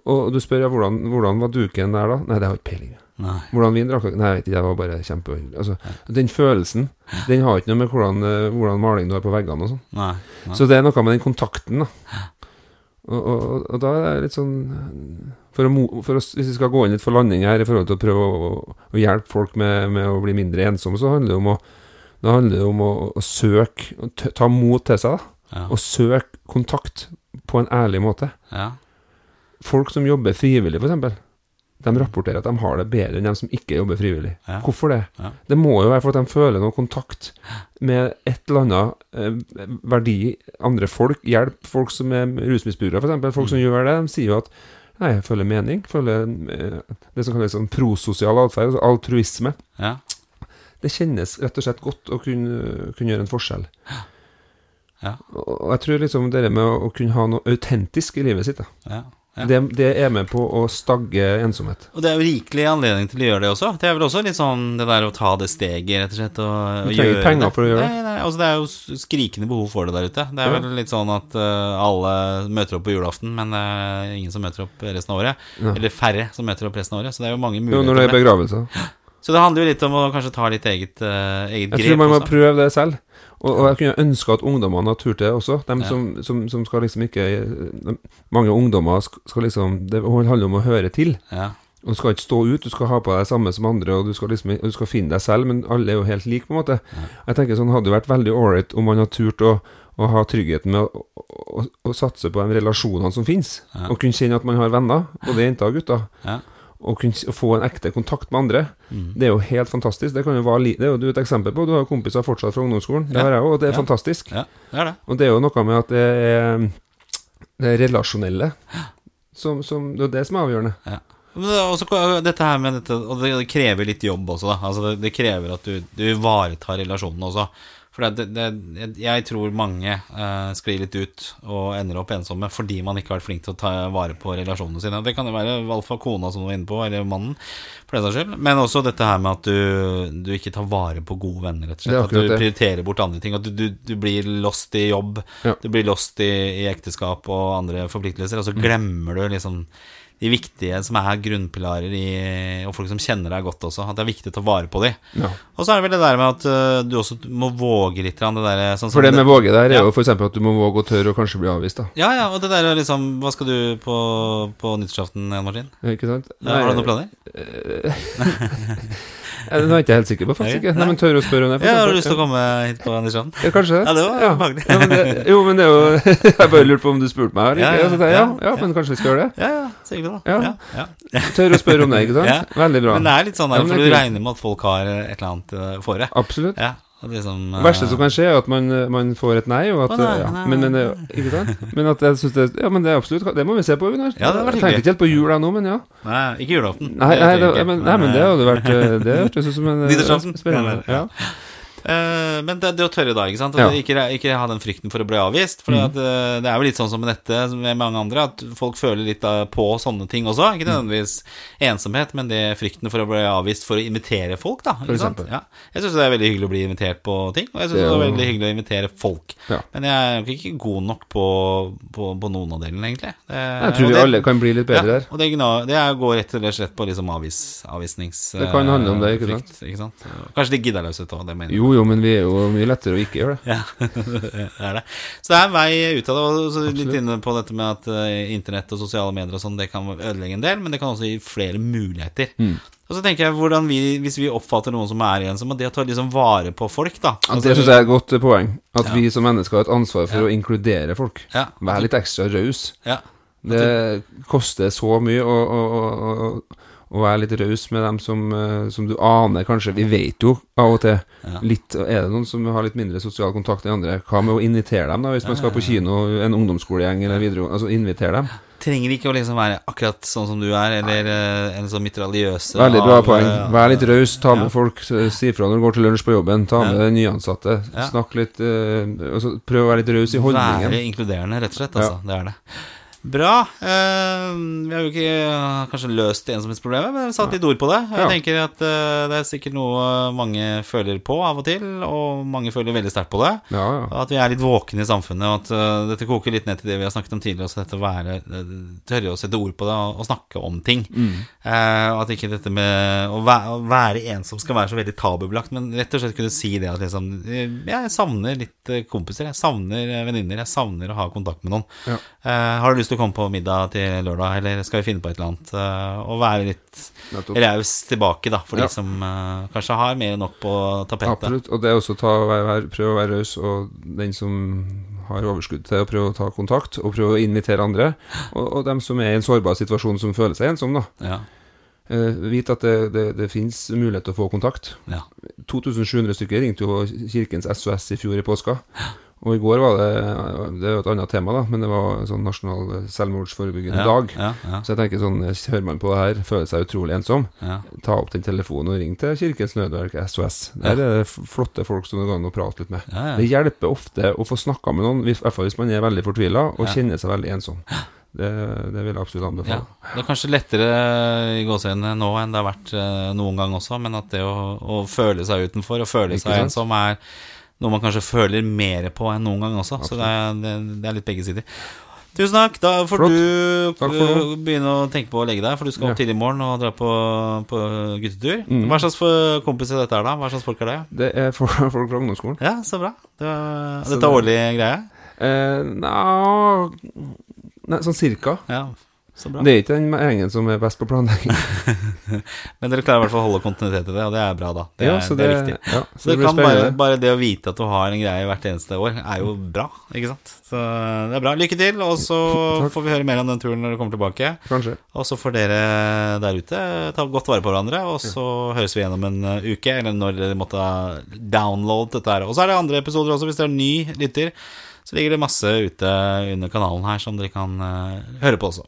Og du spør ja, hvordan, hvordan var duken der da? Nei, det har jeg ikke peiling. Nei. Hvordan vin drakk dere? Nei, jeg vet ikke, det var bare kjempehyggelig. Altså, den følelsen, den har ikke noe med hvordan, eh, hvordan maling du har på veggene og sånn. Nei. Nei. Så det er noe med den kontakten, da. Og, og, og, og da er det litt sånn for å, for å, Hvis vi skal gå inn litt for landing her i forhold til å prøve å, å hjelpe folk med, med å bli mindre ensomme, så handler det om å, det handler om å, å søke Ta mot til seg, da. Ja. Og søke kontakt på en ærlig måte. ja. Folk som jobber frivillig, f.eks., de rapporterer at de har det bedre enn de som ikke jobber frivillig. Ja. Hvorfor det? Det må jo være for at de føler noe kontakt med et eller annet eh, verdi. Andre folk, hjelp folk som er rusmisbrukere, f.eks. Folk Mm. som gjør det, de sier jo at Nei, jeg føler mening. Føler eh, det som kalles sånn prososial atferd, altså altruisme. ja. Det kjennes rett og slett godt å kunne, kunne gjøre en forskjell. Ja. Og jeg tror liksom det med å, å kunne ha noe autentisk i livet sitt, da. ja. Det, det er med på å stagge ensomhet. Og det er jo rikelig anledning til å gjøre det også. Det er vel også litt sånn det der å ta det steget, rett og slett. Og, og Du trenger penger det. for å gjøre det. Nei, nei, altså det er jo skrikende behov for det der ute. Det er Ja. vel litt sånn at uh, alle møter opp på julaften, men det er ingen som møter opp resten av året. Ja. Eller færre som møter opp resten av året. Så det er jo mange muligheter. Jo, når det er begravelser. <gasps> Så det handler jo litt om å kanskje ta litt eget, uh, eget Jeg grep. tror man må også. prøve det selv. Og, og jeg kunne ønske at ungdommene har turt det også. De Ja. som, som, som skal liksom ikke de, Mange ungdommer skal, skal liksom Det handler om å høre til. Ja. Og Du skal ikke stå ut, du skal ha på deg det samme som andre, og du skal, liksom, du skal finne deg selv, men alle er jo helt like, på en måte. Jeg tenker sånn hadde det vært veldig ålreit om man hadde turt å, å ha tryggheten med å, å, å, satse på de relasjonene som finnes, Ja. og kunne kjenne at man har venner, både jenter og gutter. Ja. Og kunne få en ekte kontakt med andre. Mm. Det er jo helt fantastisk. Det kan jo være det er jo du et eksempel på. Du har jo kompiser fortsatt fra ungdomsskolen. Det Ja. har jeg òg, og det er Ja. fantastisk. ja, det er det. Og det er jo noe med at det er det er relasjonelle som, som Det er det som er avgjørende. Men det er også, dette her med dette, og det, det krever litt jobb også, da. Altså det, det krever at du, du ivaretar relasjonen også. For det, det, jeg, tror mange eh, sklir litt ut og ender opp ensomme fordi man ikke har vært flink til å ta vare på relasjonene sine. Det kan jo være alfa kona som du var inne på, eller mannen, for den saks skyld. Men også dette her med at du, du ikke tar vare på gode venner, rett og slett. At du det. prioriterer bort andre ting. At du, du, du blir lost i jobb, Ja. du blir lost i, i ekteskap og andre forpliktelser, Mm. og så glemmer du liksom de viktige som er grunnpilarer i Og folk som kjenner deg godt også. At det er viktig å ta vare på dem. Ja. Og så er det vel det der med at uh, du også må våge litt. Det der, sånn For det med våge der er Ja. jo f.eks. at du må våge å tørre og kanskje bli avvist, da. Ja, ja, og det der liksom Hva skal du på, på nyttårsaften, Martin? Ikke sant? Ja, har du noen planer? <laughs> <laughs> Eh, Det er jeg ikke helt sikker på, faktisk. ikke Nei, men tør å spørre om det. Ja, Har du lyst til å komme hit på Andersson? Ja, kanskje Ja, det var ja. behagelig. Ja, men det, jo, men det er jo <laughs> Jeg bare lurte på om du spurte meg her. Ja, ja, Og så tenkte jeg, ja, ja, ja, men kanskje vi skal gjøre det. Ja, ja, sikkert da. Ja. Ja, ja. Tørre å spørre om det, ikke <laughs> sant? Veldig bra. Men det er litt sånn der, for du regner med at folk har et eller annet for det. Absolutt. Ja, det liksom, Det verste som kan skje, er at man, man får et nei. At, Å, nei, ja. nei, men, at jeg synes det Ja, men det er absolutt Det må vi se på, Gunnar. Ja, jeg tenkte ikke helt på jul nå, men ja. Nei, ikke julaften. Nei, Det nei, det, men, nei, men det hadde vært eh, Det hørtes ut som en eh, spennende Ja, ja. Eh, men det, det å tørre da, ikke sant? Og Ja. ikke, ikke ha den frykten for å bli avvist. For at, eh, det er jo litt sånn som med dette, som med mange andre, at folk føler litt eh, på sånne ting også. Ikke nødvendigvis ensomhet, men det frykten for å bli avvist for å invitere folk, da. Ikke sant? Ja. Jeg syns det er veldig hyggelig å bli invitert på ting, og jeg syns Det det, er veldig hyggelig å invitere folk. Ja. Men jeg er jo ikke god nok på, på, på noen av delene, egentlig. Det, Jeg tror vi det- alle kan bli litt bedre ja, der. og det, det går rett og slett på liksom avvis, avvisnings... Det kan handle om det, ikke frykt, ikke sant? Kanskje litt giddeløshet òg, det mener jeg. Jo, jo, men vi er jo mye lettere å ikke gjøre det. Ja, <laughs> det er det. Så det er en vei ut av det. Og så litt inne på dette med at uh, internett og sosiale medier og sånn, det kan ødelegge en del, men det kan også gi flere muligheter. Mm. Og så tenker jeg hvordan vi, hvis vi oppfatter noen som er ensomme, det å ta liksom vare på folk, da. Altså, det syns jeg er et godt eh, poeng. At Ja. vi som mennesker har et ansvar for å inkludere folk. Ja, Være litt ekstra raus. ja, Det koster så mye å, å, være litt raus med dem som, eh, som du aner kanskje Vi vet jo av og til Ja. litt Er det noen som har litt mindre sosial kontakt enn andre? Hva med å invitere dem, da, hvis man skal på kino, en ungdomsskolegjeng eller videregående? Altså invitere dem. Trenger ikke å liksom være akkurat sånn som du er, eller Nei. en sånn mitraljøse Veldig bra av, poeng. eh, Vær litt raus, ta med ja. folk, si fra når du går til lunsj på jobben, ta med nyansatte, snakk litt uh, altså, Prøv å være litt raus i holdningen. Være inkluderende, rett og slett. Altså. Det er det. Bra. Uh, vi har jo ikke uh, kanskje løst ensomhetsproblemet, men vi har satt litt ord på det. Jeg Ja. tenker at uh, det er sikkert noe mange føler på av og til, og mange føler veldig sterkt på det. Ja, ja. At vi er litt våkne i samfunnet, og at dette koker litt ned til det vi har snakket om tidligere. Også dette å være, tørre å sette ord på det og, og snakke om ting. Mm. og at ikke dette med å være, å være ensom skal være så veldig tabubelagt, men rett og slett kunne si det at liksom Jeg savner litt kompiser, jeg savner venninner, jeg savner å ha kontakt med noen. Ja. Har du lyst til å komme på middag til lørdag, eller skal vi finne på et eller annet? eh, og være litt raus tilbake, da, for Ja. de som uh, kanskje har mer enn nok på tapetet. Absolutt. Og det er også ta, være, prøve å være raus, og den som har overskudd til å prøve å ta kontakt, og prøve å invitere andre. Og, og dem som er i en sårbar situasjon, som føler seg ensom, da. Ja, Uh, vit at det, det, det fins mulighet til å få kontakt. ja. 2700 stykker ringte jo Kirkens SOS i fjor i påska. Og i går var det Det er jo et annet tema, da, men det var sånn nasjonal selvmordsforebyggende ja, dag. Ja, ja, Så jeg tenker sånn, hører man på det her, føler seg utrolig ensom, ta opp den telefonen og ring til Kirkens Nødverk, SOS. Der er det flotte folk som det går an å prate litt med. Det hjelper ofte å få snakka med noen, i hvert fall hvis man er veldig fortvila og kjenner seg veldig ensom. Det, det vil jeg absolutt Ja. Det er kanskje lettere i gåseøynene nå enn det har vært eh, noen gang også, men at det å, å føle seg utenfor og føle Ikke seg ensom er noe man kanskje føler mer på enn noen gang også. Så det er, det, det er litt begge sider. Tusen takk. Da får Flott. du eh, begynne å tenke på å legge deg, for du skal opp Ja. tidlig i morgen og dra på, på guttetur. Mm. Hva slags kompiser dette er, da? Hva slags folk er det? Det er <laughs> folk fra ungdomsskolen. Ja, så bra. Det var, Så dette er årlig greie? Eh, Nja sånn cirka. Ja. Det er ikke den gjengen som er best på planlegging. <laughs> Men dere klarer i hvert fall å holde kontinuitet i det, og det er bra, da. Det, ja, er, så det det, er viktig. Ja, Så så det det kan bare, bare det å vite at du har en greie hvert eneste år, er jo bra, ikke sant? Så det er bra. Lykke til, og så <laughs> får vi høre mer om den turen når du kommer tilbake. Kanskje. Og så får dere der ute ta godt vare på hverandre, og så høres vi igjen om en uh, uke, eller når dere måtte downloade dette her. Og så er det andre episoder også, hvis dere er ny lytter. Så ligger det masse ute under kanalen her som dere kan uh, høre på også.